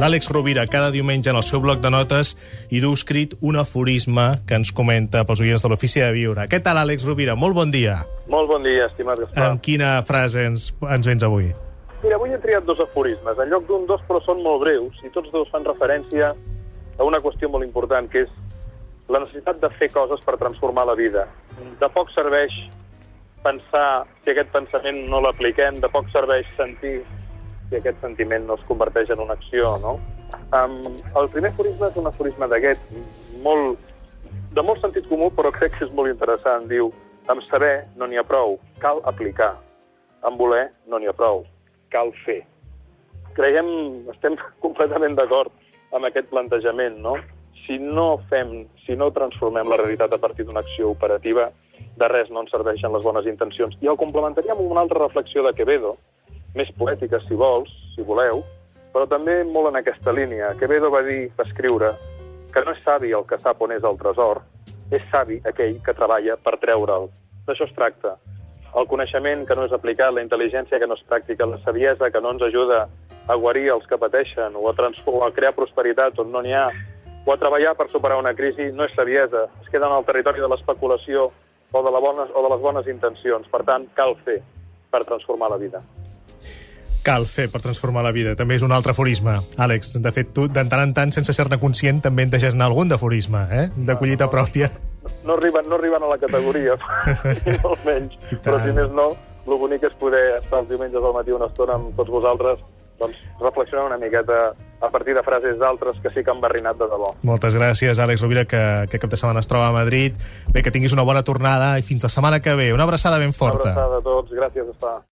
L'Àlex Rovira, cada diumenge en el seu bloc de notes, hi du escrit un aforisme que ens comenta pels oients de l'Ofici de Viure. Què tal, Àlex Rovira? Molt bon dia. Molt bon dia, estimat Gaspar. Amb quina frase ens, ens vens avui? Mira, avui he triat dos aforismes. En lloc d'un, dos, però són molt breus, i tots dos fan referència a una qüestió molt important, que és la necessitat de fer coses per transformar la vida. De poc serveix pensar si aquest pensament no l'apliquem, de poc serveix sentir si aquest sentiment no es converteix en una acció, no? Um, el primer aforisme és un aforisme d'aquest, molt, de molt sentit comú, però crec que és molt interessant. Diu, amb saber no n'hi ha prou, cal aplicar. Amb voler no n'hi ha prou, cal fer. Creiem, estem completament d'acord amb aquest plantejament, no? Si no fem, si no transformem la realitat a partir d'una acció operativa, de res no ens serveixen les bones intencions. I el complementaria amb una altra reflexió de Quevedo, més poètica, si vols, si voleu, però també molt en aquesta línia. Quevedo va dir, va escriure, que no és savi el que sap on és el tresor, és savi aquell que treballa per treure'l. D'això es tracta. El coneixement que no és aplicat, la intel·ligència que no és pràctica, la saviesa que no ens ajuda a guarir els que pateixen o a, o a crear prosperitat on no n'hi ha, o a treballar per superar una crisi, no és saviesa. Es queda en el territori de l'especulació o, de la bones, o de les bones intencions. Per tant, cal fer per transformar la vida cal fer per transformar la vida. També és un altre aforisme. Àlex, de fet, tu, de tant en tant, sense ser-ne conscient, també en deixes anar algun d'aforisme, eh? de collita no, no, pròpia. No, no, arriben, no arriben a la categoria, molt menys. Però si més no, el bonic és poder estar els diumenges al matí una estona amb tots vosaltres doncs reflexionar una miqueta a partir de frases d'altres que sí que han barrinat de debò. Moltes gràcies, Àlex Rovira, que, que cap de setmana es troba a Madrid. Bé, que tinguis una bona tornada i fins la setmana que ve. Una abraçada ben forta. Una abraçada a tots. Gràcies, Està.